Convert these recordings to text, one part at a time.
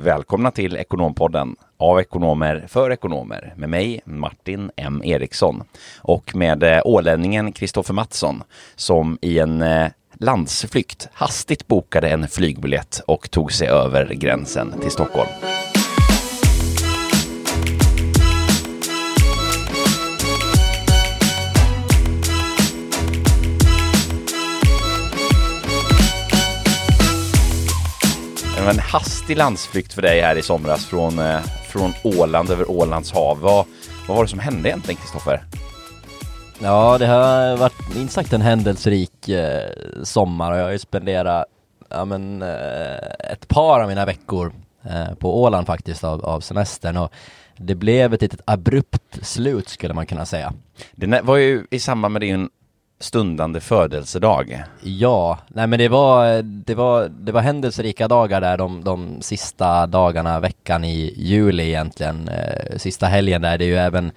Välkomna till Ekonompodden av ekonomer för ekonomer med mig Martin M Eriksson och med eh, ålänningen Kristoffer Mattsson som i en eh, landsflykt hastigt bokade en flygbiljett och tog sig över gränsen till Stockholm. Var en hastig landsflykt för dig här i somras från, eh, från Åland över Ålands hav. Vad, vad var det som hände egentligen, Kristoffer? Ja, det har varit minst sagt en händelserik eh, sommar och jag har ju spenderat ja, men, eh, ett par av mina veckor eh, på Åland faktiskt av, av semestern och det blev ett litet abrupt slut skulle man kunna säga. Det var ju i samband med din stundande födelsedag. Ja, nej men det var, det var, det var händelserika dagar där de, de sista dagarna, veckan i juli egentligen, eh, sista helgen där, det är ju även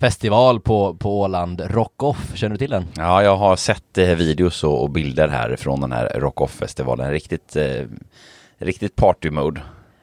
festival på, på Åland, Rock-Off, känner du till den? Ja, jag har sett eh, videos och, och, bilder här från den här Rock-Off-festivalen, riktigt, eh, riktigt party-mode.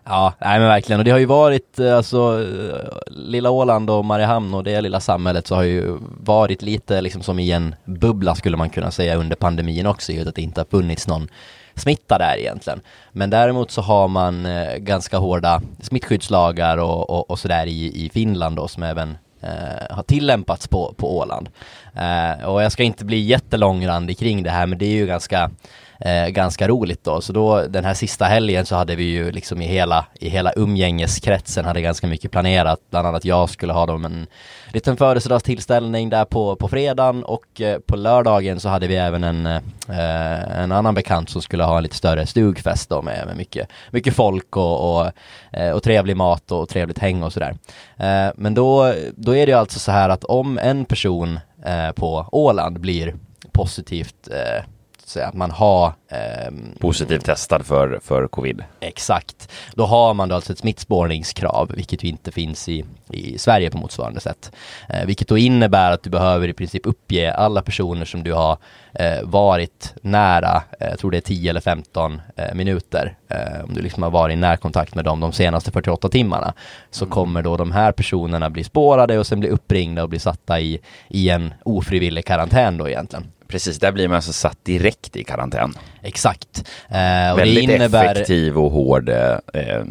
Ja, nej men verkligen och det har ju varit eh, alltså eh, lilla Åland och Mariehamn och det lilla samhället så har ju varit lite liksom som i en bubbla skulle man kunna säga under pandemin också ju att det inte har funnits någon smitta där egentligen. Men däremot så har man eh, ganska hårda smittskyddslagar och, och, och sådär i, i Finland då som även eh, har tillämpats på, på Åland. Eh, och jag ska inte bli jättelångrandig kring det här men det är ju ganska eh, ganska roligt då. Så då den här sista helgen så hade vi ju liksom i hela, i hela umgängeskretsen hade ganska mycket planerat. Bland annat jag skulle ha dem en liten födelsedagstillställning där på, på fredagen och eh, på lördagen så hade vi även en, eh, en annan bekant som skulle ha en lite större stugfest då med, med mycket, mycket folk och, och, eh, och trevlig mat och trevligt häng och sådär. Eh, men då, då är det ju alltså så här att om en person eh, på Åland blir positivt eh, så att man har eh, Positivt testad för, för covid. Exakt. Då har man då alltså ett smittspårningskrav, vilket ju inte finns i, i Sverige på motsvarande sätt. Eh, vilket då innebär att du behöver i princip uppge alla personer som du har eh, varit nära, eh, jag tror det är 10 eller 15 eh, minuter, eh, om du liksom har varit i närkontakt med dem de senaste 48 timmarna, så mm. kommer då de här personerna bli spårade och sen bli uppringda och bli satta i, i en ofrivillig karantän då egentligen. Precis, där blir man alltså satt direkt i karantän. Exakt. Eh, och Väldigt det innebär... effektiv och hård eh,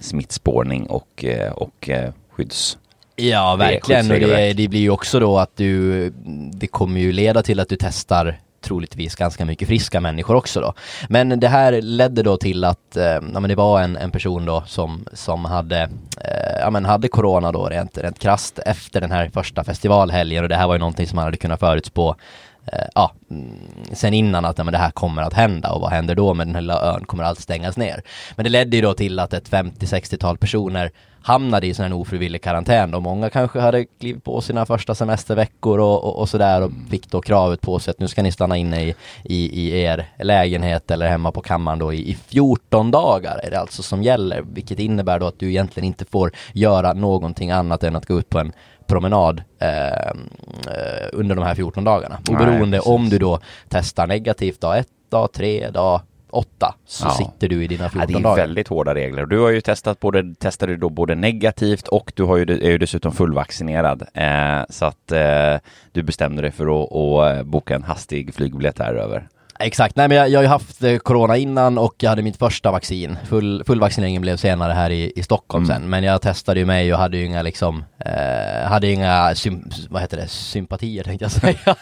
smittspårning och, eh, och eh, skydds... Ja, verkligen. Och det, det blir ju också då att du, det kommer ju leda till att du testar troligtvis ganska mycket friska människor också då. Men det här ledde då till att eh, ja, men det var en, en person då som, som hade, eh, ja, men hade corona då rent, rent krasst efter den här första festivalhelgen och det här var ju någonting som man hade kunnat förutspå eh, Eh, ja, sen innan att ja, men det här kommer att hända och vad händer då med den här lilla ön, kommer allt stängas ner? Men det ledde ju då till att ett 50-60-tal personer hamnade i sån här ofrivillig karantän och många kanske hade klivit på sina första semesterveckor och, och, och sådär och fick då kravet på sig att nu ska ni stanna inne i, i, i er lägenhet eller hemma på kammaren då i, i 14 dagar är det alltså som gäller, vilket innebär då att du egentligen inte får göra någonting annat än att gå ut på en promenad eh, eh under de här 14 dagarna. Oberoende Nej, om du då testar negativt dag ett, dag tre, dag åtta så ja. sitter du i dina 14 dagar. Ja, det är dagar. väldigt hårda regler. Du har ju testat både, testade då både negativt och du har ju, är ju dessutom fullvaccinerad. Eh, så att eh, du bestämde dig för att, att boka en hastig flygbiljett här över. Exakt, nej men jag, jag har ju haft eh, corona innan och jag hade mitt första vaccin. Full, fullvaccineringen blev senare här i, i Stockholm mm. sen, men jag testade ju mig och hade ju inga liksom, eh, hade inga, sym, vad heter det, sympatier tänkte jag säga,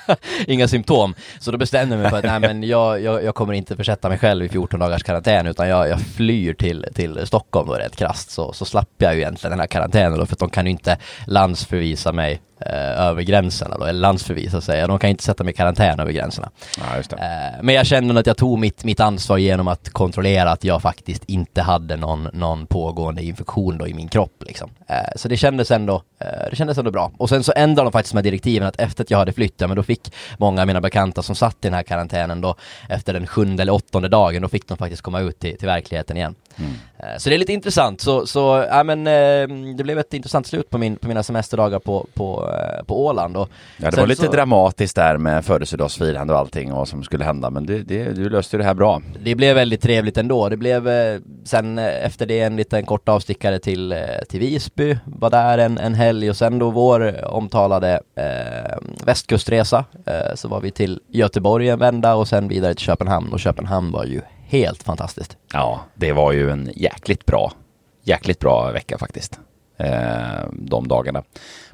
inga symptom. Så då bestämde jag mig för att nej men jag, jag, jag, kommer inte försätta mig själv i 14 dagars karantän utan jag, jag flyr till, till Stockholm då rätt krasst så, så slapp jag ju egentligen den här karantänen då för att de kan ju inte landsförvisa mig eh, över gränserna då, eller landsförvisa säger De kan inte sätta mig i karantän över gränserna. Ja, eh, men jag kände att jag tog mitt, mitt ansvar genom att kontrollera att jag faktiskt inte hade någon, någon pågående infektion då i min kropp liksom. Eh, så det kändes ändå, eh, det kändes ändå bra. Och sen så ändrade de faktiskt med direktiven att efter att jag hade flyttat, men då fick många av mina bekanta som satt i den här karantänen då efter den sjunde eller åttonde dagen, då fick de faktiskt komma ut till, till verkligheten igen. Mm. Så det är lite intressant, så, så ja men det blev ett intressant slut på, min, på mina semesterdagar på, på på Åland. Och ja, det var lite så, dramatiskt där med födelsedagsfirande och allting och vad som skulle hända, men det, det, du löste det här bra. Det blev väldigt trevligt ändå. Det blev eh, sen eh, efter det en liten kort avstickare till, till Visby, var där en, en helg och sen då vår omtalade eh, västkustresa eh, så var vi till Göteborg en vända och sen vidare till Köpenhamn och Köpenhamn var ju helt fantastiskt. Ja, det var ju en jäkligt bra, jäkligt bra vecka faktiskt. Eh, de dagarna.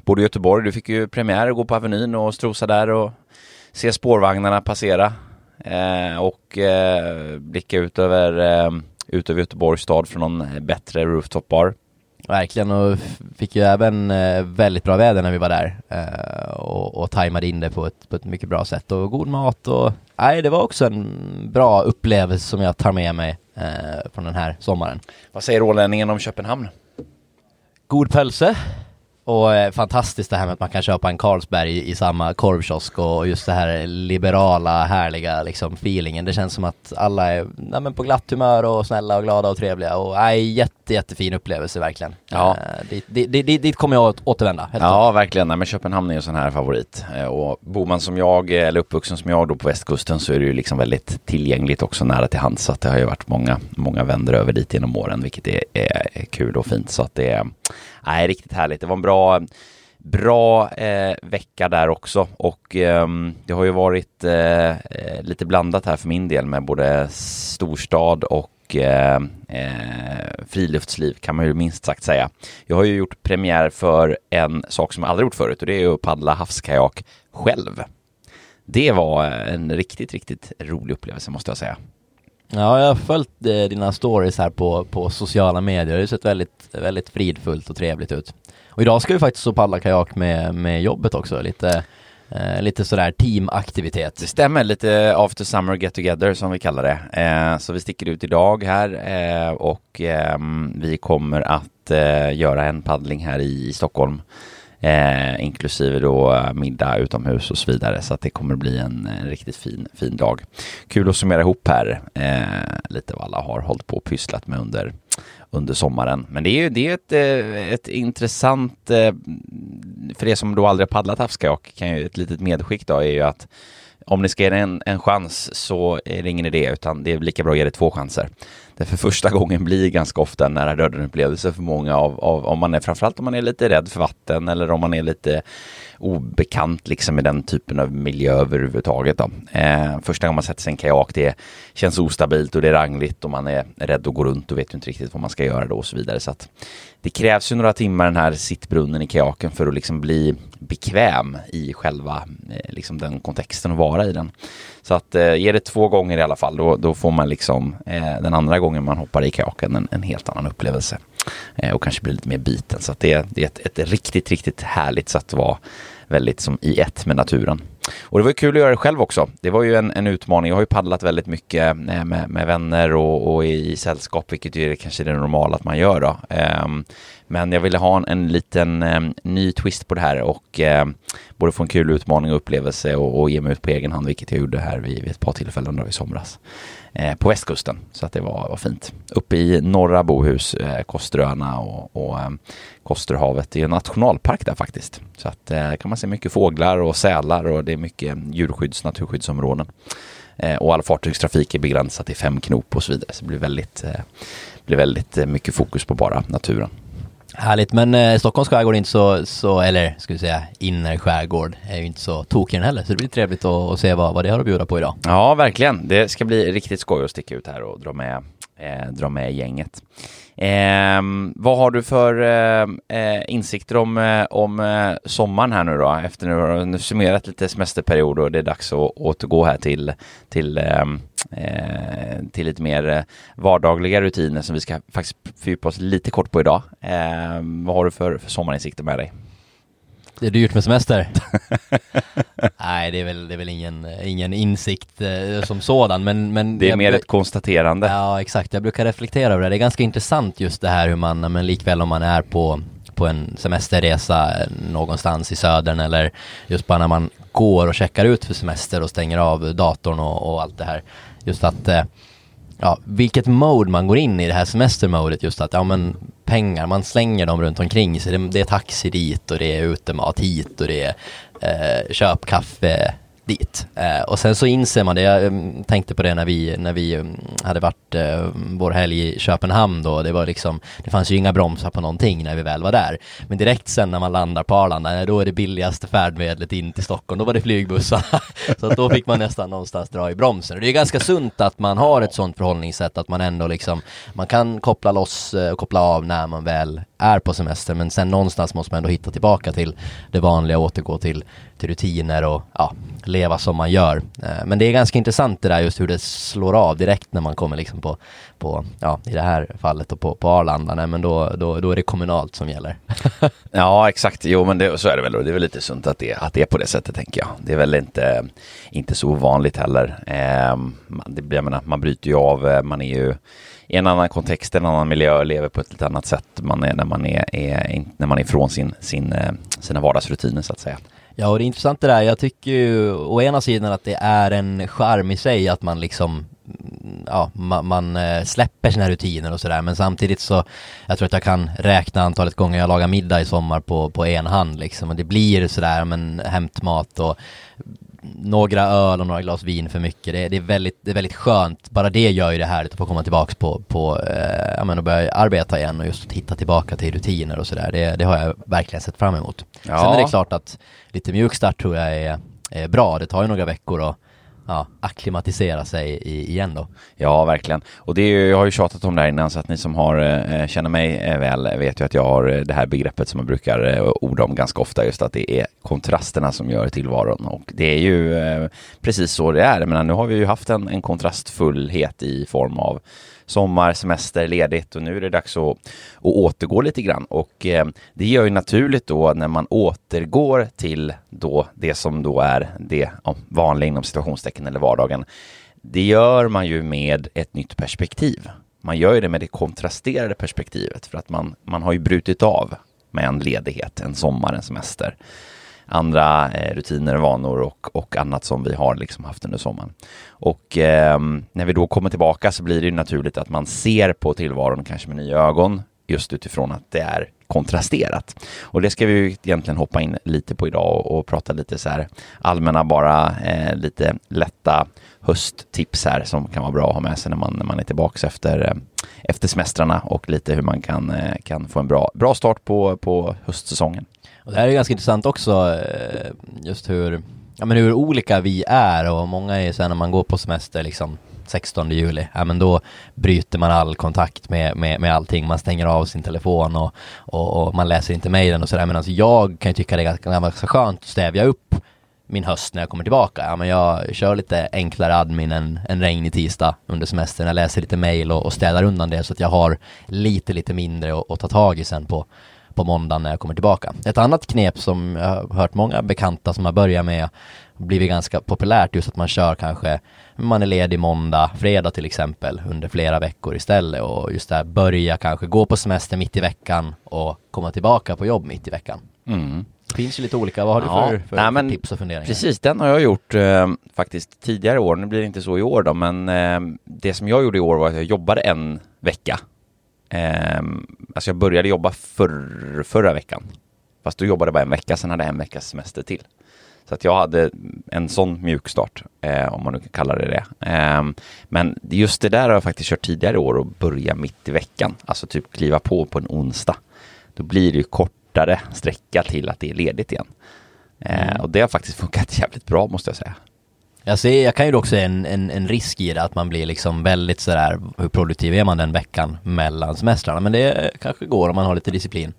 Både i Göteborg, du fick ju premiär, gå på Avenyn och strosa där och se spårvagnarna passera. Eh, och eh, blicka ut över, eh, ut över Göteborgs stad från någon bättre rooftop-bar. Verkligen och fick ju även eh, väldigt bra väder när vi var där eh, och, och tajmade in det på ett, på ett mycket bra sätt och god mat och nej, det var också en bra upplevelse som jag tar med mig eh, från den här sommaren. Vad säger ålänningen om Köpenhamn? God pölse, och eh, fantastiskt det här med att man kan köpa en Carlsberg i, i samma korvkiosk och just det här liberala, härliga liksom feelingen. Det känns som att alla är nej, men på glatt humör och snälla och glada och trevliga och nej, jätte, jättefin upplevelse verkligen. Ja. Uh, dit, dit, dit, dit, kommer jag att återvända. ja, verkligen. Nej, men Köpenhamn är en sån här favorit. Uh, och bor man som jag, eller uppvuxen som jag då på västkusten så är det ju liksom väldigt tillgängligt också nära till hands. Så att det har ju varit många, många vänder över dit genom åren, vilket är, är kul och fint. Så att det är nej, riktigt härligt. Det var en bra, bra eh, vecka där också och eh, det har ju varit eh, eh, lite blandat här för min del med både storstad och eh, eh, friluftsliv kan man ju minst sagt säga. Jag har ju gjort premiär för en sak som jag aldrig gjort förut och det är att paddla havskajak själv. Det var en riktigt, riktigt rolig upplevelse måste jag säga. Ja, jag har följt eh, dina stories här på, på sociala medier. Det har sett väldigt, väldigt fridfullt och trevligt ut. Och idag ska vi faktiskt så paddla kajak med, med jobbet också, lite, eh, lite sådär teamaktivitet. Det stämmer, lite after summer get together som vi kallar det. Eh, så vi sticker ut idag här eh, och ehm, vi kommer att eh, göra en paddling här i, i Stockholm Eh, inklusive då eh, middag utomhus och så vidare. Så att det kommer bli en, en riktigt fin, fin dag. Kul att summera ihop här eh, lite vad alla har hållit på och pysslat med under, under sommaren. Men det är ju det är ett, eh, ett intressant, eh, för er som då aldrig har paddlat havskajak, kan ju ett litet medskick då är ju att om ni ska ge det en, en chans så är det ingen idé utan det är lika bra att ge det två chanser det för första gången blir ganska ofta en nära döden upplevelse för många av, av, om man är framförallt om man är lite rädd för vatten eller om man är lite obekant liksom med den typen av miljö överhuvudtaget. Då. Eh, första gången man sätter sig i en kajak det känns ostabilt och det är rangligt och man är rädd att gå runt och vet inte riktigt vad man ska göra då och så vidare. Så att det krävs ju några timmar den här sittbrunnen i kajaken för att liksom bli bekväm i själva eh, liksom den kontexten och vara i den. Så att är ge det två gånger i alla fall, då, då får man liksom eh, den andra gången man hoppar i kajaken en, en helt annan upplevelse. Eh, och kanske blir lite mer biten. Så att det, det är ett, ett riktigt, riktigt härligt sätt att vara väldigt som i ett med naturen. Och det var kul att göra det själv också. Det var ju en, en utmaning. Jag har ju paddlat väldigt mycket eh, med, med vänner och, och, i sällskap, vilket ju är kanske det normala att man gör då. Ehm, men jag ville ha en, en liten eh, ny twist på det här och eh, både få en kul utmaning och upplevelse och, och ge mig ut på egen hand, vilket jag gjorde här vid, vid ett par tillfällen då i somras eh, på västkusten. Så att det var, var fint. Uppe i norra Bohus, eh, Kosteröarna och, och eh, Kosterhavet. Det är en nationalpark där faktiskt. Så att eh, kan man se mycket fåglar och sälar och det är mycket djurskydds naturskyddsområden. Eh, och all fartygstrafik är begränsad till fem knop och så vidare. Så det blir väldigt, eh, blir väldigt eh, mycket fokus på bara naturen. Härligt, men eh, Stockholms skärgård är inte så, så, eller ska vi säga innerskärgård är ju inte så tokig den heller. Så det blir trevligt att, att se vad, vad det har att bjuda på idag. Ja, verkligen. Det ska bli riktigt skoj att sticka ut här och dra med, eh, dra med gänget. Eh, vad har du för eh, eh insikter om, eh, om eh, sommaren här nu då? Efter nu har du summerat lite semesterperiod och det är dags att återgå här till, till, ehm, eh, till lite mer eh, vardagliga rutiner som vi ska faktiskt fördjupa oss lite kort på idag. Ehm, vad har du för, för sommarinsikter med dig? Det är dyrt med semester. Nej, det är väl, det är väl ingen, ingen insikt eh, som sådan, men, men Det är mer ett konstaterande. Ja, exakt. Jag brukar reflektera över det. Det är ganska intressant just det här hur man, men likväl om man är på, på en semesterresa någonstans i södern eller just bara när man går och checkar ut för semester och stänger av datorn och, och allt det här. Just att, eh, ja, vilket mode man går in i det här semestermodet just att, ja men pengar, man slänger dem runt omkring sig. Det, det är taxi dit och det är utemat hit och det är eh, köp kaffe dit. Eh, och sen så inser man det, jag eh, tänkte på det när vi, när vi eh, hade varit eh, vår helg i Köpenhamn då, det var liksom, det fanns ju inga bromsar på någonting när vi väl var där. Men direkt sen när man landar på Arlanda, eh, då är det billigaste färdmedlet in till Stockholm, då var det flygbussar. så då fick man nästan någonstans dra i bromsen. Och det är ganska sunt att man har ett sånt förhållningssätt, att man ändå liksom, man kan koppla loss och koppla av när man väl är på semester, men sen någonstans måste man ändå hitta tillbaka till det vanliga, återgå till, till rutiner och ja, leva som man gör. Eh, men det är ganska intressant det där just hur det slår av direkt när man kommer liksom på, på ja i det här fallet och på, på Arlanda, nej men då, då, då är det kommunalt som gäller. ja exakt, jo men det, så är det väl och det är väl lite sunt att det, att det är på det sättet tänker jag. Det är väl inte, inte så ovanligt heller. Eh, det, jag menar, man bryter ju av, eh, man är ju i en annan kontext, en annan miljö, lever på ett lite annat sätt man är, när man är, är, när man är ifrån sin, sin, eh, sina vardagsrutiner så att säga. Ja, och det är intressant det där. Jag tycker ju å ena sidan att det är en charm i sig att man liksom mm, ja, man, man släpper sina rutiner och sådär men samtidigt så jag tror att jag kan räkna antalet gånger jag lagar middag i sommar på, på en hand liksom och det blir sådär men hämtmat och några öl och några glas vin för mycket. Det, det, är, väldigt, det är väldigt skönt. Bara det gör ju det härligt att få komma tillbaka på, på eh, ja men och börja arbeta igen och just hitta tillbaka till rutiner och sådär. Det, det har jag verkligen sett fram emot. Ja. Sen är det klart att lite mjuk start tror jag är, är bra. Det tar ju några veckor och ja, akklimatisera sig i, igen då. Ja, verkligen. Och det är ju, jag har ju tjatat om det här innan så att ni som har, eh, eh känner mig eh, väl eh, vet ju att jag har eh, det här begreppet som jag brukar eh, orda om ganska ofta just att det är kontrasterna som gör tillvaron och det är ju eh, precis så det är. Men nu har vi ju haft en, en kontrastfullhet i form av sommar, semester, ledigt och nu är det dags att, att återgå lite grann. Och eh, det gör ju naturligt då när man återgår till då det som då är det ja, vanliga inom situationstecken eller vardagen. Det gör man ju med ett nytt perspektiv. Man gör ju det med det kontrasterade perspektivet för att man, man har ju brutit av med en ledighet, en sommar, en semester andra eh, rutiner, vanor och, och annat som vi har liksom haft under sommaren. Och eh, när vi då kommer tillbaka så blir det ju naturligt att man ser på tillvaron kanske med nya ögon just utifrån att det är kontrasterat. Och det ska vi ju egentligen hoppa in lite på idag och, och prata lite så här allmänna bara eh, lite lätta hösttips här som kan vara bra att ha med sig när man, när man är tillbaka efter, eh, efter semestrarna och lite hur man kan, eh, kan få en bra, bra start på, på höstsäsongen. Och det här är ganska intressant också, eh, just hur, ja men hur olika vi är och många är ju här, när man går på semester liksom 16 juli, ja men då bryter man all kontakt med, med, med allting, man stänger av sin telefon och, och, och man läser inte mejlen och sådär, men alltså jag kan ju tycka det är ganska, ganska skönt att stävja upp min höst när jag kommer tillbaka. Ja, men jag kör lite enklare admin än en regnig tisdag under semestern. Jag läser lite mejl och, och städar undan det så att jag har lite, lite mindre att, att ta tag i sen på, på måndag när jag kommer tillbaka. Ett annat knep som jag har hört många bekanta som har börjat med blivit ganska populärt just att man kör kanske man är ledig måndag, fredag till exempel under flera veckor istället och just där börja kanske gå på semester mitt i veckan och komma tillbaka på jobb mitt i veckan. Mm. Det finns ju lite olika, vad har du ja, för, för, nej, men, tips och funderingar? Precis, den har jag gjort eh, faktiskt tidigare år, nu blir det inte så i år då, men eh, det som jag gjorde i år var att jag jobbade en vecka Eh, alltså jag började jobba för, förra veckan. Fast då jobbade jag bara en vecka, sen hade jag en veckas semester till. Så att jag hade en sån mjukstart, eh, om man nu kan kalla det det. Eh, men just det där har jag faktiskt kört tidigare i år och börja mitt i veckan. Alltså typ kliva på på en onsdag. Då blir det ju kortare sträcka till att det är ledigt igen. Eh. Och det har faktiskt funkat jävligt bra måste jag säga. Jag, ser, jag kan ju också se en, en, en, risk i det, att man blir liksom väldigt sådär, hur produktiv är man den veckan mellan semestrarna? Men det kanske går om man har lite disciplin.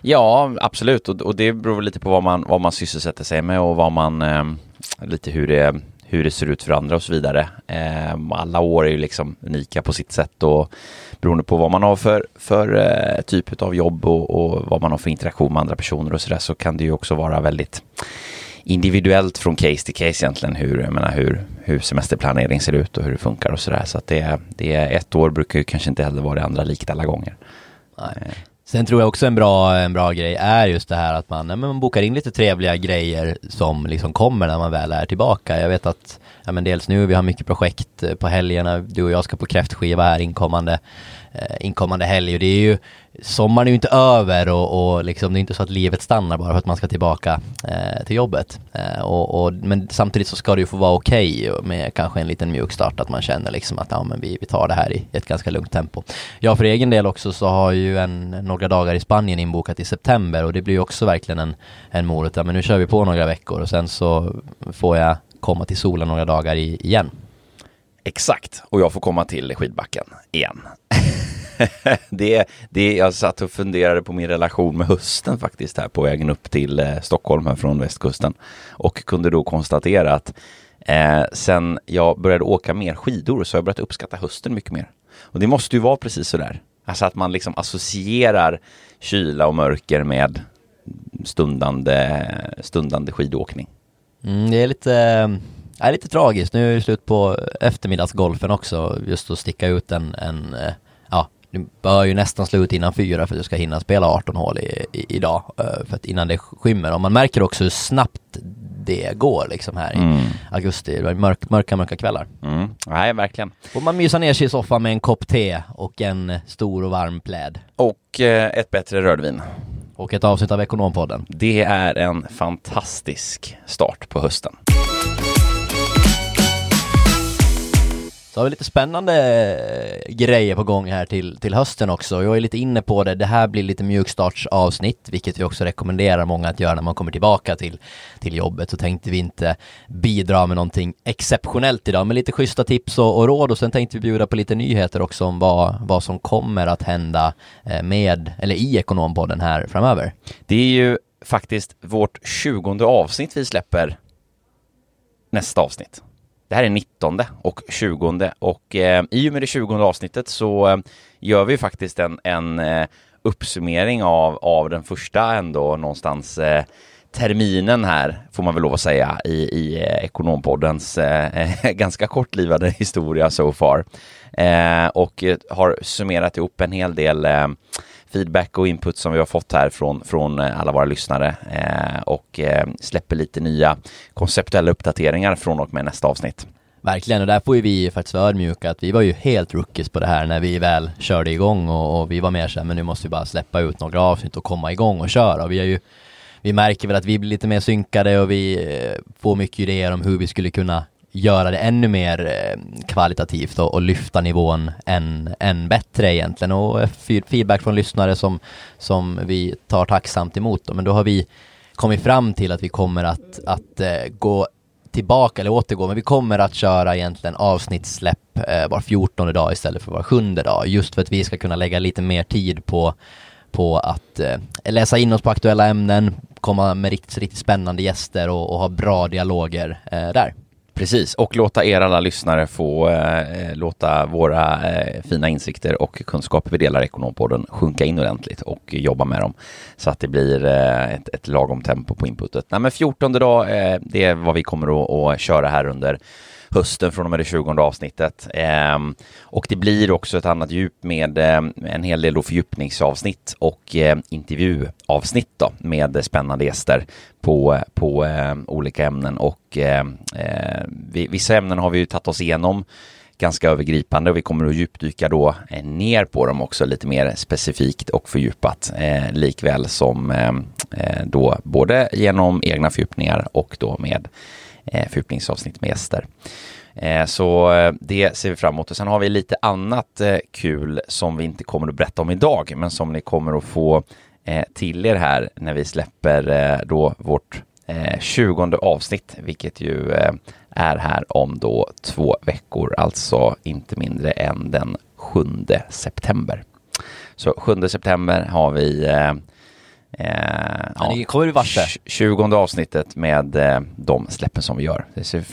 Ja, absolut. Och, och det beror lite på vad man, vad man sysselsätter sig med och vad man, eh, lite hur det, hur det ser ut för andra och så vidare. Eh, alla år är ju liksom unika på sitt sätt och beroende på vad man har för, för eh, typ av jobb och, och, vad man har för interaktion med andra personer och sådär så kan det ju också vara väldigt individuellt från case till case egentligen hur, jag menar, hur, hur semesterplanering ser ut och hur det funkar och sådär. Så att det, det är ett år brukar ju kanske inte heller vara det andra likt alla gånger. Nej. Eh. Sen tror jag också en bra, en bra grej är just det här att man, man bokar in lite trevliga grejer som liksom kommer när man väl är tillbaka. Jag vet att, ja men dels nu, vi har mycket projekt på helgerna, du och jag ska på kräftskiva här inkommande eh, Eh, inkommande helg och det är ju sommaren är ju inte över och, och liksom, det är inte så att livet stannar bara för att man ska tillbaka eh, till jobbet. Eh, och, och, men samtidigt så ska det ju få vara okej okay med kanske en liten mjuk start, att man känner liksom att ja, men vi, vi tar det här i ett ganska lugnt tempo. Jag för egen del också så har ju en, några dagar i Spanien inbokat i september och det blir ju också verkligen en, en morot. Ja, men nu kör vi på några veckor och sen så får jag komma till solen några dagar i, igen. Exakt, och jag får komma till skidbacken igen. det, det, jag satt och funderade på min relation med hösten faktiskt här på vägen upp till eh, Stockholm här från västkusten och kunde då konstatera att eh, sen jag började åka mer skidor så har jag börjat uppskatta hösten mycket mer. Och det måste ju vara precis sådär. Alltså att man liksom associerar kyla och mörker med stundande, stundande skidåkning. Mm, det är lite, är lite tragiskt. Nu är det slut på eftermiddagsgolfen också, just att sticka ut en, en ja, du bör ju nästan slå ut innan fyra för att du ska hinna spela 18 hål i, i, idag, eh, för att innan det skymmer. Och man märker också hur snabbt det går liksom här i mm. augusti. Det mörk, mörka, mörka kvällar. Mm. Nej, verkligen. Får man mysa ner sig i soffan med en kopp te och en stor och varm pläd. Och eh, ett bättre rödvin. Och ett avsnitt av Ekonompodden. Det är en fantastisk start på hösten. Så har vi lite spännande eh, grejer på gång här till, till hösten också. Jag är lite inne på det. Det här blir lite mjukstartsavsnitt, vilket vi också rekommenderar många att göra när man kommer tillbaka till, till jobbet. Så tänkte vi inte bidra med någonting exceptionellt idag, men lite schyssta tips och, och råd. Och sen tänkte vi bjuda på lite nyheter också om vad, vad som kommer att hända eh, med, eller i Ekonompodden här framöver. Det är ju faktiskt vårt tjugonde avsnitt vi släpper nästa avsnitt. Det här är 19 och 20 och eh, i och med det 20 avsnittet så eh, gör vi faktiskt en, en eh, uppsummering av, av den första ändå någonstans eh, terminen här, får man väl lov att säga, i, i eh, Ekonompoddens eh, ganska kortlivade historia so far. Eh, och eh, har summerat ihop en hel del feedback och input som vi har fått här från, från eh, alla våra lyssnare eh, och eh, släpper lite nya konceptuella uppdateringar från och med nästa avsnitt. Verkligen, och där får ju vi faktiskt vara ödmjuka att vi var ju helt rookies på det här när vi väl körde igång och, och vi var mer så här, men nu måste vi bara släppa ut några avsnitt och komma igång och köra. Och vi är ju vi märker väl att vi blir lite mer synkade och vi eh, får mycket idéer om hur vi skulle kunna göra det ännu mer eh, kvalitativt och, och lyfta nivån än, än bättre egentligen och eh, feedback från lyssnare som, som vi tar tacksamt emot då. men då har vi kommit fram till att vi kommer att, att eh, gå tillbaka eller återgå, men vi kommer att köra egentligen avsnittssläpp eh, var 14 dag istället för var sjunde dag, just för att vi ska kunna lägga lite mer tid på på att eh, läsa in oss på aktuella ämnen, komma med riktigt, riktigt spännande gäster och, och ha bra dialoger där. Precis, och låta er alla lyssnare få eh, eh låta våra eh, fina insikter och kunskaper vi delar i Ekonompodden sjunka in ordentligt och jobba med dem så att det blir eh, ett, ett lagom tempo på inputet. Nej, men 14 dag, eh, det är vad vi kommer att, att köra här under hösten från och med det 20 avsnittet. Eh, och det blir också ett annat djup med eh, en hel del då fördjupningsavsnitt och eh, intervjuavsnitt då, med spännande gäster på, på ehm, olika ämnen och ehm, ehm, vissa ämnen har vi ju tagit oss igenom ganska övergripande och vi kommer att djupdyka då eh, ner på dem också lite mer specifikt och fördjupat eh, likväl som eh, då både genom egna fördjupningar och då med eh, fördjupningsavsnitt med gäster. Eh, så eh, det ser vi fram emot och sen har vi lite annat eh, kul som vi inte kommer att berätta om idag men som ni kommer att få eh, till er här när vi släpper eh, då vårt eh, avsnitt vilket ju eh, är här om då två veckor, alltså inte mindre än den 7 september. Så 7 september har vi eh, Eh, ja, kommer vart det. 20 avsnittet med eh, de släppen som vi gör. Det ser,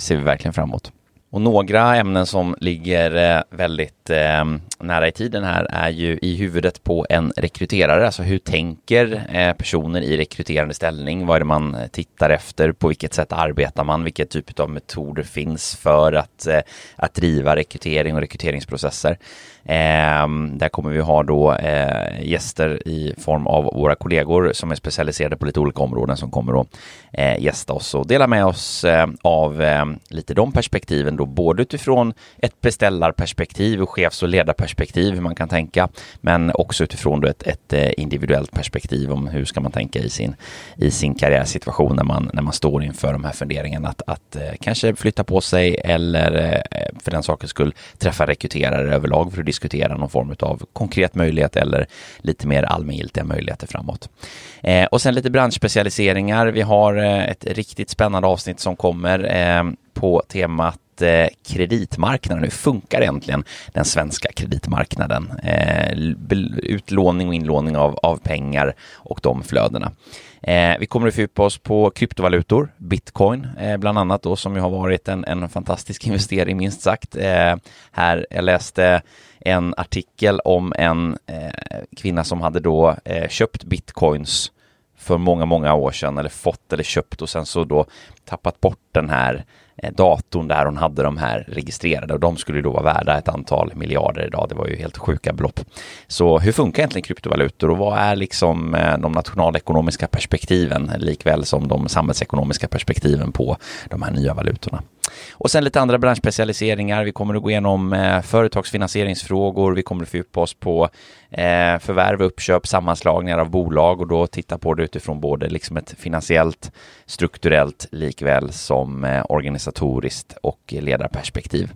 ser vi verkligen fram emot. Och några ämnen som ligger eh, väldigt eh, nära i tiden här är ju i huvudet på en rekryterare. Alltså hur tänker eh, personer i rekryterande ställning? Vad är det man tittar efter? På vilket sätt arbetar man? Vilket typ av metoder finns för att, att driva rekrytering och rekryteringsprocesser? Eh, där kommer vi ha då eh, gäster i form av våra kollegor som är specialiserade på lite olika områden som kommer att eh, gästa oss och dela med oss eh, av eh, lite de perspektiven då både utifrån ett beställarperspektiv och chefs och ledarperspektiv hur man kan tänka, men också utifrån då ett, ett eh, individuellt perspektiv om hur ska man tänka i sin, i sin karriärsituation när man, när man står inför de här funderingarna att, att eh, kanske flytta på sig eller eh, för den sakens skull träffa rekryterare överlag för att diskutera någon form av konkret möjlighet eller lite mer allmängiltiga möjligheter framåt. Eh, och sen lite branschspecialiseringar. Vi har eh, ett riktigt spännande avsnitt som kommer eh, på temat eh, kreditmarknaden. Hur funkar egentligen den svenska kreditmarknaden? Eh, utlåning och inlåning av, av pengar och de flödena. Eh, vi kommer att fördjupa oss på kryptovalutor, bitcoin eh, bland annat då som ju har varit en, en fantastisk investering minst sagt. Eh, här, jag läste en artikel om en eh, kvinna som hade då eh, köpt bitcoins för många, många år sedan eller fått eller köpt och sen så då tappat bort den här Eh, datorn där hon hade de här registrerade och de skulle då vara värda ett antal miljarder idag. Det var ju helt sjuka belopp. Så hur funkar egentligen kryptovalutor och vad är liksom eh, de nationalekonomiska perspektiven likväl som de samhällsekonomiska perspektiven på de här nya valutorna? Och sen lite andra branschspecialiseringar. Vi kommer att gå igenom eh, företagsfinansieringsfrågor. Vi kommer att fördjupa oss på eh, förvärv, uppköp, sammanslagningar av bolag och då titta på det utifrån både liksom ett finansiellt, strukturellt likväl som eh, organisatoriskt och ledarperspektiv.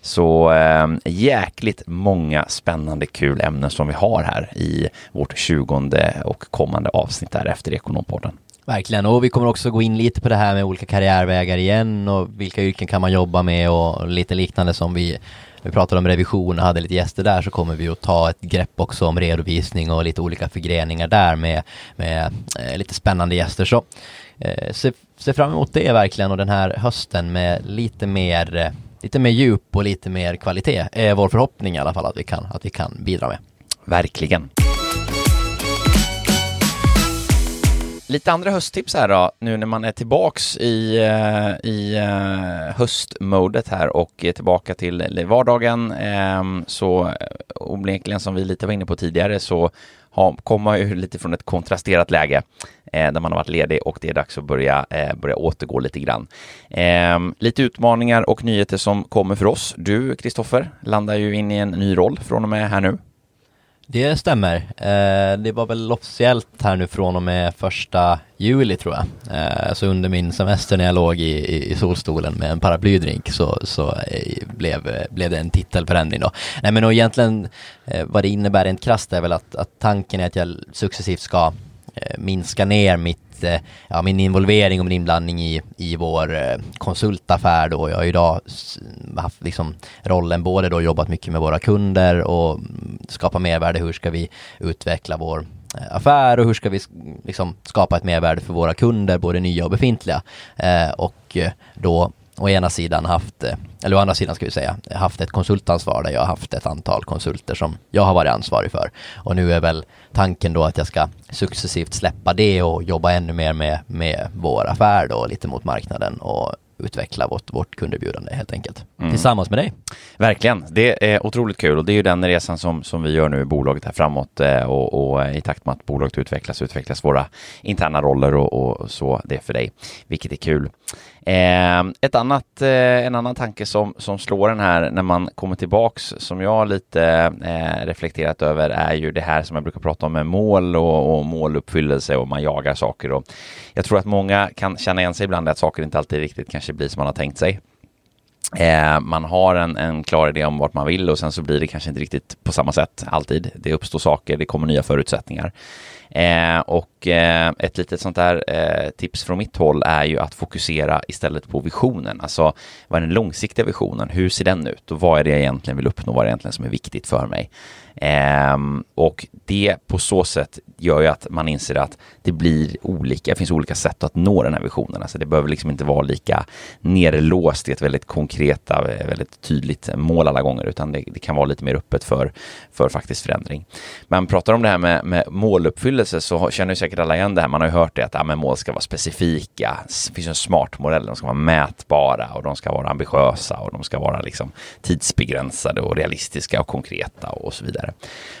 Så eh, jäkligt många spännande kul ämnen som vi har här i vårt tjugonde och kommande avsnitt därefter efter Ekonompodden. Verkligen, och vi kommer också gå in lite på det här med olika karriärvägar igen och vilka yrken kan man jobba med och lite liknande som vi vi pratade om revision och hade lite gäster där så kommer vi att ta ett grepp också om redovisning och lite olika förgreningar där med, med eh, lite spännande gäster. Så eh, se, se fram emot det verkligen och den här hösten med lite mer, eh, lite mer djup och lite mer kvalitet är vår förhoppning i alla fall att vi kan, att vi kan bidra med. Verkligen. Lite andra hösttips här då, nu när man är tillbaks i, eh, i eh, höstmodet här och är tillbaka till vardagen. Ehm, så eh, onekligen som vi lite var inne på tidigare så kommer man ju lite från ett kontrasterat läge där man har varit ledig och det är dags att börja, börja återgå lite grann. Ehm, lite utmaningar och nyheter som kommer för oss. Du, Kristoffer, landar ju in i en ny roll från och med här nu. Det stämmer. Eh, det var väl officiellt här nu från och med första juli tror jag. Eh, så under min semester när jag låg i, i solstolen med en paraplydrink så, så eh, blev, blev det en titelförändring då. Nej men och egentligen eh, vad det innebär rent krasst är väl att, att tanken är att jag successivt ska eh, minska ner mitt ja, min involvering och min inblandning i, i vår eh, konsultaffär då. Jag har idag haft liksom rollen både då jobbat mycket med våra kunder och skapa mervärde. Hur ska vi utveckla vår eh, affär och hur ska vi liksom skapa ett mervärde för våra kunder, både nya och befintliga. Eh, och eh, då å ena sidan haft, eh, eller å andra sidan ska vi säga, haft ett konsultansvar där jag har haft ett antal konsulter som jag har varit ansvarig för. Och nu är väl tanken då att jag ska successivt släppa det och jobba ännu mer med, med vår affär då, lite mot marknaden och utveckla vårt, vårt kunderbjudande helt enkelt. Mm. Tillsammans med dig. Verkligen, det är otroligt kul och det är ju den resan som, som vi gör nu i bolaget här framåt eh, och, och i takt med att bolaget utvecklas utvecklas våra interna roller och, och så det är för dig, vilket är kul. Eh, ett annat, eh, en annan tanke som, som slår den här när man kommer tillbaks som jag lite eh, reflekterat över är ju det här som jag brukar prata om med mål och, och måluppfyllelse och man jagar saker och jag tror att många kan känna igen sig ibland att saker inte alltid riktigt kanske blir som man har tänkt sig. Eh, man har en, en klar idé om vart man vill och sen så blir det kanske inte riktigt på samma sätt alltid. Det uppstår saker, det kommer nya förutsättningar. Eh, och eh, ett litet sånt där eh, tips från mitt håll är ju att fokusera istället på visionen. Alltså vad är den långsiktiga visionen? Hur ser den ut? Och vad är det jag egentligen vill uppnå? Vad är det egentligen som är viktigt för mig? Ehm, och det på så sätt gör ju att man inser att det blir olika, det finns olika sätt att nå den här visionen. Alltså det behöver liksom inte vara lika nerlåst i ett väldigt konkreta, eh, väldigt tydligt mål alla gånger, utan det, det kan vara lite mer öppet för, för faktiskt förändring. Men pratar om det här med, med måluppfyllelse så känner ju säkert alla igen det här. Man har ju hört det att ja, mål ska vara specifika. Det finns en smart modell, de ska vara mätbara och de ska vara ambitiösa och de ska vara liksom tidsbegränsade och realistiska och konkreta och så vidare.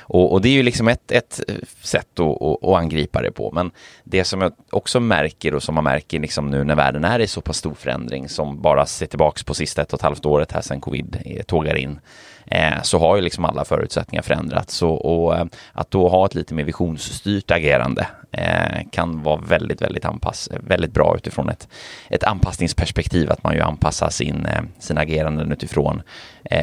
Och, och det är ju liksom ett, ett eh, sätt att, att, att angripa det på. Men det som jag också märker och som man märker liksom nu när världen är i så pass stor förändring som bara ser tillbaks på sista ett och ett halvt året här sedan covid eh, tågar in Eh, så har ju liksom alla förutsättningar förändrats och, och att då ha ett lite mer visionsstyrt agerande eh, kan vara väldigt, väldigt, anpass väldigt bra utifrån ett, ett anpassningsperspektiv, att man ju anpassar sin, sin sina ageranden utifrån,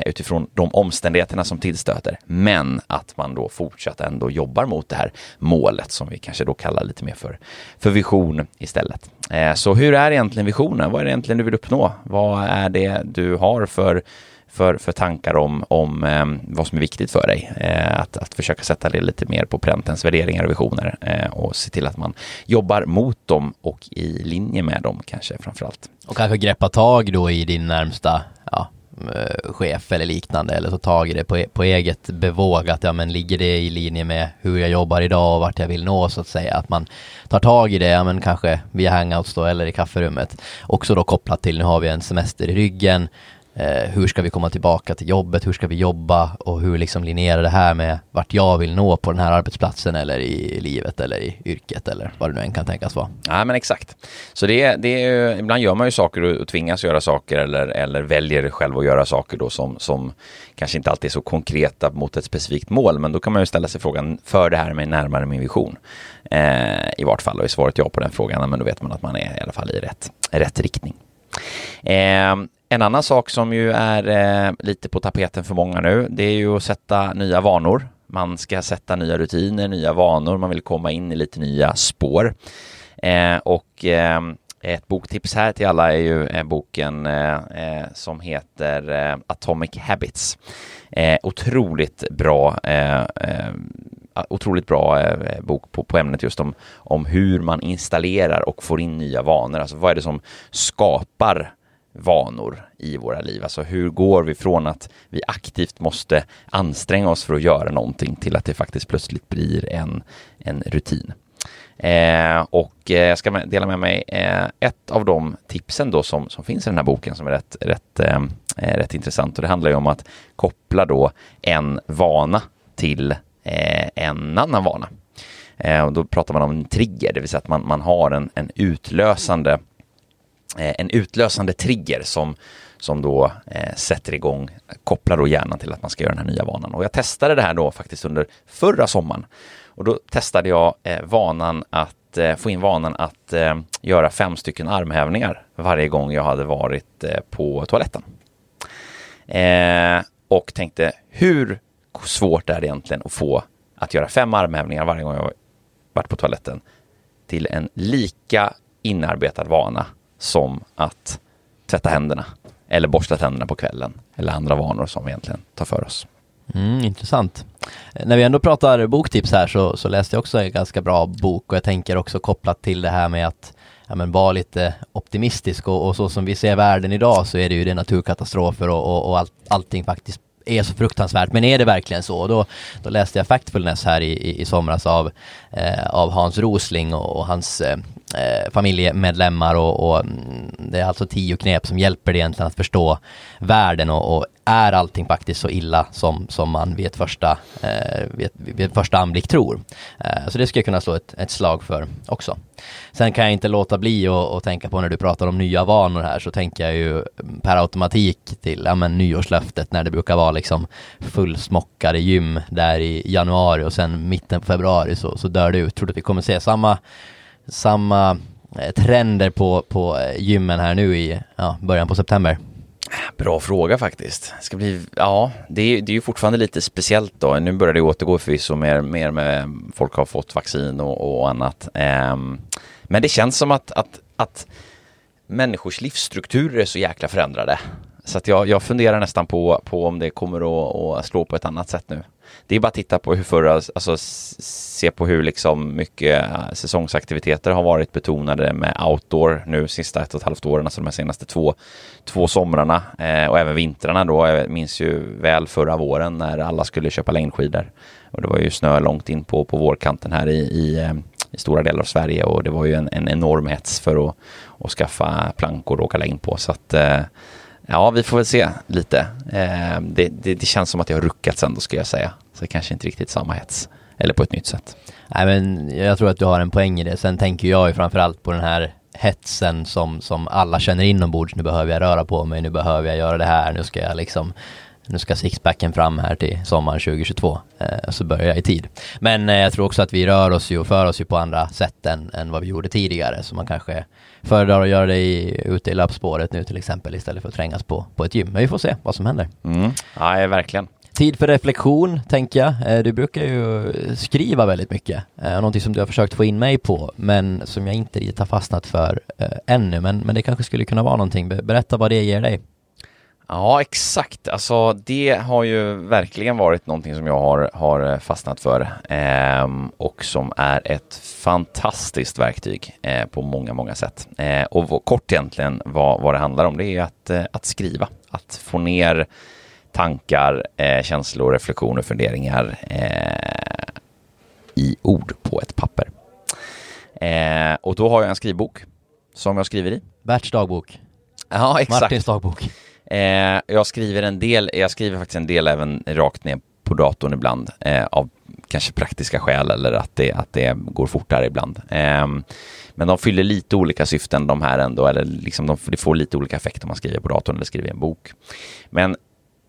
utifrån de omständigheterna som tillstöter, men att man då fortsatt ändå jobbar mot det här målet som vi kanske då kallar lite mer för, för vision istället. Så hur är egentligen visionen? Vad är det egentligen du vill uppnå? Vad är det du har för för, för tankar om, om eh, vad som är viktigt för dig. Eh, att, att försöka sätta det lite mer på präntens värderingar och visioner eh, och se till att man jobbar mot dem och i linje med dem kanske framförallt. Och kanske greppa tag då i din närmsta ja, eh, chef eller liknande eller ta tag i det på, e-, på eget bevåg att ja men ligger det i linje med hur jag jobbar idag och vart jag vill nå så att säga att man tar tag i det, ja men kanske via hangouts då eller i kafferummet också då kopplat till nu har vi en semester i ryggen eh, hur ska vi komma tillbaka till jobbet, hur ska vi jobba och hur liksom linjerar det här med vart jag vill nå på den här arbetsplatsen eller i livet eller i yrket eller vad det nu än kan tänkas vara. Ja men exakt. Så det, det är ju, ibland gör man ju saker och, och tvingas göra saker eller, eller väljer själv att göra saker då som, som kanske inte alltid är så konkreta mot ett specifikt mål men då kan man ju ställa sig frågan, för det här mig närmare min vision? Eh, I vart fall och är svaret ja på den frågan, men då vet man att man är i alla fall i rätt, rätt riktning. Eh, en annan sak som ju är eh, lite på tapeten för många nu, det är ju att sätta nya vanor. Man ska sätta nya rutiner, nya vanor, man vill komma in i lite nya spår. Eh, och eh, ett boktips här till alla är ju eh, boken eh, eh som heter eh, Atomic Habits. Eh, otroligt bra otroligt bra bok på, på ämnet just om, om hur man installerar och får in nya vanor. Alltså vad är det som skapar vanor i våra liv. Alltså hur går vi från att vi aktivt måste anstränga oss för att göra någonting till att det faktiskt plötsligt blir en, en rutin. Eh, och eh, jag ska dela med mig eh, ett av de tipsen då som, som finns i den här boken som är rätt, rätt, eh, rätt intressant och det handlar ju om att koppla då en vana till eh, en annan vana. Eh, och då pratar man om en trigger, det vill säga att man, man har en, en utlösande Eh, en utlösande trigger som, som då eh, sätter igång, kopplar då hjärnan till att man ska göra den här nya vanan. Och jag testade det här då faktiskt under förra sommaren. Och då testade jag eh, vanan att eh, få in vanan att eh, göra fem stycken armhävningar varje gång jag hade varit eh, på toaletten. Eh, och tänkte hur svårt är det egentligen att få att göra fem armhävningar varje gång jag varit på toaletten till en lika inarbetad vana som att tvätta händerna eller borsta tänderna på kvällen eller andra vanor som vi egentligen tar för oss. Mm, intressant. Eh, när vi ändå pratar boktips här så, så läste jag också en ganska bra bok och jag tänker också kopplat till det här med att ja, men vara lite optimistisk och, och, så som vi ser världen idag så är det ju det naturkatastrofer och, och, och all, allting faktiskt är så fruktansvärt, men är det verkligen så? Då, då läste jag Factfulness här i, i, i somras av, eh, av Hans Rosling och, och hans eh, eh, familjemedlemmar och, och, mm, det är alltså tio knep som hjälper dig egentligen att förstå världen och, och är allting faktiskt så illa som, som man vid ett första, eh, vid, vid första anblick tror. Eh, så det skulle jag kunna slå ett, ett slag för också. Sen kan jag inte låta bli att tänka på när du pratar om nya vanor här så tänker jag ju per automatik till ja, men, nyårslöftet när det brukar vara liksom fullsmockade gym där i januari och sen mitten på februari så, så dör det ut. Tror du att vi kommer se samma samma eh, trender på, på eh, gymmen här nu i ja, början på september? Bra fråga faktiskt. Det ska bli, ja, det är, det är ju fortfarande lite speciellt då. Nu börjar det återgå förvisso mer, mer med folk har fått vaccin och, och annat. Um, men det känns som att, att, att människors livsstrukturer är så jäkla förändrade. Så att jag, jag funderar nästan på, på om det kommer att, att slå på ett annat sätt nu. Det är bara att titta på hur förra, alltså se på hur liksom mycket eh, säsongsaktiviteter har varit betonade med outdoor nu sista ett och ett halvt åren, alltså de här senaste två, två somrarna eh, och även vintrarna då. Jag minns ju väl förra våren när alla skulle köpa längdskidor. Och det var ju snö långt in på, på vårkanten här i, i, eh, i stora delar av Sverige och det var ju en, en enorm hets för att, att skaffa plankor och åka längd på. Så att eh, Ja, vi får väl se lite. Eh, det, det, det, känns som att jag har ruckats ändå ska jag säga. Så det kanske inte riktigt samma hets eller på ett nytt sätt. Nej men jag tror att du har en poäng i det. Sen tänker jag ju framförallt på den här hetsen som, som alla känner inombords. Nu behöver jag röra på mig, nu behöver jag göra det här, nu ska jag liksom nu ska sixpacken fram här till sommaren 2022, eh, så börjar jag i tid. Men eh, jag tror också att vi rör oss ju och för oss ju på andra sätt än, än vad vi gjorde tidigare, så man kanske föredrar att göra det i, ute i löpspåret nu till exempel istället för att trängas på, på ett gym. Men vi får se vad som händer. Mm. Ja, verkligen. Tid för reflektion, tänker jag. Eh, du brukar ju skriva väldigt mycket. Eh, någonting som du har försökt få in mig på, men som jag inte riktigt har fastnat för eh, ännu. Men, men det kanske skulle kunna vara någonting. Berätta vad det ger dig. Ja, exakt. Alltså det har ju verkligen varit någonting som jag har, har fastnat för eh, och som är ett fantastiskt verktyg eh, på många, många sätt. Eh, och kort egentligen vad, vad det handlar om, det är att, eh, att skriva, att få ner tankar, eh, känslor, reflektioner, funderingar eh, i ord på ett papper. och då har jag en skrivbok som jag skriver i. Berts dagbok. Ja, exakt. Martins dagbok. Eh, jag skriver en del, jag skriver faktiskt en del även rakt ner på datorn ibland eh, av kanske praktiska skäl eller att det, att det går fortare ibland. Eh, men de fyller lite olika syften de här ändå, eller liksom de, det får lite olika effekt om man skriver på datorn eller skriver i en bok. Men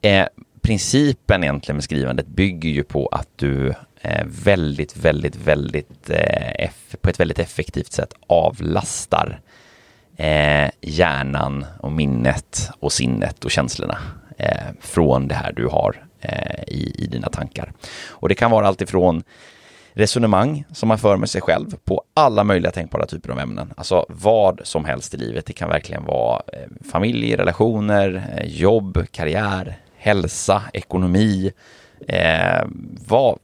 eh, principen egentligen med skrivandet bygger ju på att du eh, väldigt, väldigt, väldigt eh, på ett väldigt effektivt sätt avlastar eh, hjärnan och minnet och sinnet och känslorna eh, från det här du har eh, i, i dina tankar. Och det kan vara alltifrån resonemang som man för med sig själv på alla möjliga tänkbara typer av ämnen. Alltså vad som helst i livet. Det kan verkligen vara eh, familj, relationer, eh, jobb, karriär, hälsa, ekonomi, eh, vad,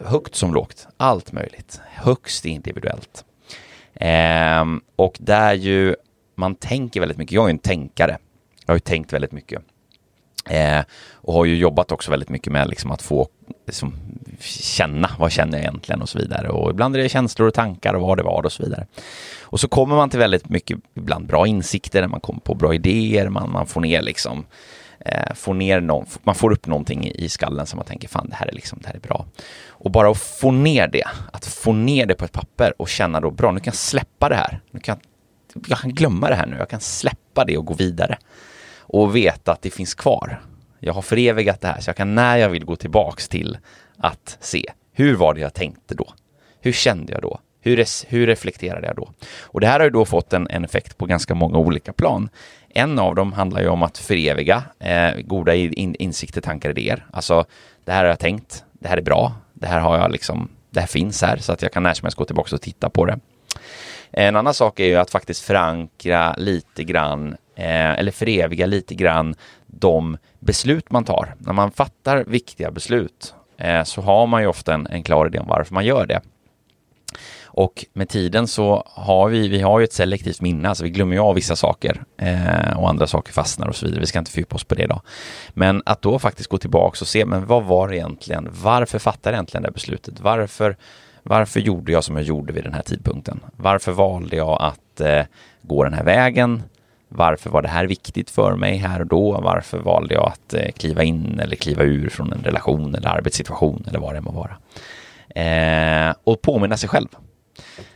högt som lågt, allt möjligt, högst individuellt. Eh, och där ju man tänker väldigt mycket. Jag är en tänkare. Jag har ju tänkt väldigt mycket. Eh, och har ju jobbat också väldigt mycket med liksom att få liksom, känna, vad känner jag egentligen och så vidare. Och ibland är det känslor och tankar och vad det var och så vidare. Och så kommer man till väldigt mycket, ibland bra insikter, man kommer på bra idéer, man, man får ner liksom eh, får ner någon, man får upp någonting i skallen som man tänker fan det här är liksom, det här är bra. Och bara att få ner det, att få ner det på ett papper och känna då bra, nu kan jag släppa det här, nu kan jag jag kan glömma det här nu, jag kan släppa det och gå vidare. Och veta att det finns kvar. Jag har förevigat det här, så jag kan när jag vill gå tillbaks till att se, hur var det jag tänkte då? Hur kände jag då? Hur, res, hur reflekterade jag då? Och det här har ju då fått en, en effekt på ganska många olika plan. En av dem handlar ju om att föreviga eh, goda in, insikter, tankar, idéer. Alltså, det här har jag tänkt, det här är bra, det här har jag liksom, det här finns här så att jag kan när som helst gå tillbaka och titta på det. En annan sak är ju att faktiskt förankra lite grann, eh, eller föreviga lite grann de beslut man tar. När man fattar viktiga beslut eh, så har man ju ofta en, en klar idé om varför man gör det. Och med tiden så har vi, vi har ju ett selektivt minne, alltså vi glömmer ju av vissa saker eh, och andra saker fastnar och så vidare. Vi ska inte fördjupa oss på det idag. Men att då faktiskt gå tillbaka och se, men vad var det egentligen? Varför fattade jag egentligen det beslutet? Varför varför gjorde jag som jag gjorde vid den här tidpunkten? Varför valde jag att eh, gå den här vägen? Varför var det här viktigt för mig här och då? Varför valde jag att eh, kliva in eller kliva ur från en relation eller arbetssituation eller vad det må vara? Eh, och påminna sig själv.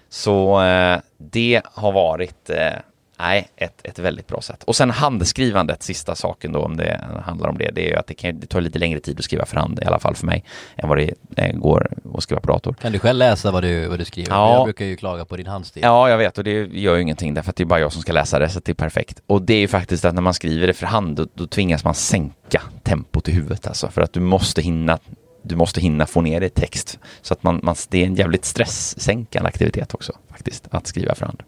Så eh, det har varit eh, Nej, ett, ett väldigt bra sätt. Och sen handskrivandet, sista saken då om det handlar om det, det är ju att det, kan, det tar lite längre tid att skriva för hand, i alla fall för mig, än vad det eh, går att skriva på dator. Kan du själv läsa vad du, vad du skriver? Ja. Jag brukar ju klaga på din handstil. Ja, jag vet och det gör ju ingenting därför att det är bara jag som ska läsa det, så det är perfekt. Och det är ju faktiskt att när man skriver det för hand, då, då tvingas man sänka tempot i huvudet alltså, för att du måste hinna du måste hinna få ner det i text. Så att man, man, det är en jävligt stresssänkande aktivitet också faktiskt, att skriva för hand.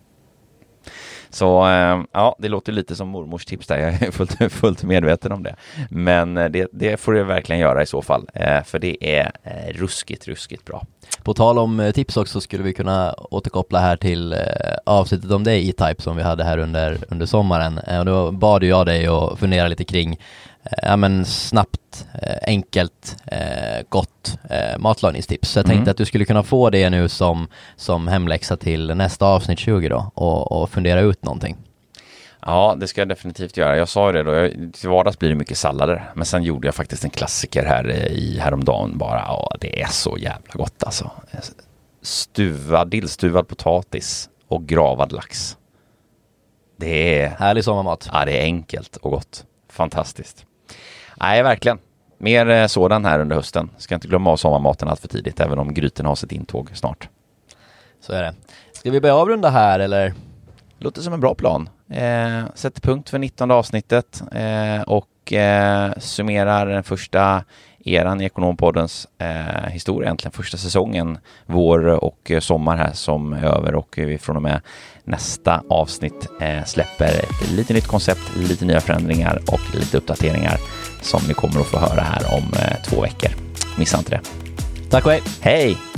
Så eh, ja, det låter lite som mormors tips där. Jag är fullt, fullt medveten om det. Men eh, det, det får du verkligen göra i så fall, eh, för det är ruskigt, ruskigt bra. På tal om tips också skulle vi kunna återkoppla här till avsnittet om dig E-Type som vi hade här under, under sommaren. Och då bad jag dig att fundera lite kring ja, men snabbt, enkelt, gott matlagningstips. Så jag tänkte mm. att du skulle kunna få det nu som, som hemläxa till nästa avsnitt 20 då och, och fundera ut någonting. Ja, det ska jag definitivt göra. Jag sa det då, jag, till vardags blir det mycket sallader. Men sen gjorde jag faktiskt en klassiker här eh, i häromdagen bara. Ja, det är så jävla gott alltså. Stuvad, dillstuvad potatis och gravad lax. Det är... Härlig sommarmat. Ja, det är enkelt och gott. Fantastiskt. Nej, verkligen. Mer eh, sådan här under hösten. Ska inte glömma av sommarmaten allt för tidigt, även om gryten har sitt intåg snart. Så är det. Ska vi börja avrunda här eller? Låter som en bra plan. Eh, sätter punkt för 19 avsnittet eh, och eh, summerar den första eran i Ekonompoddens eh, historia egentligen. Första säsongen, vår och sommar här som är över och vi från och med nästa avsnitt eh, släpper ett lite nytt koncept, lite nya förändringar och lite uppdateringar som ni kommer att få höra här om eh, två veckor. Missa inte det. Tack och hej! Hej!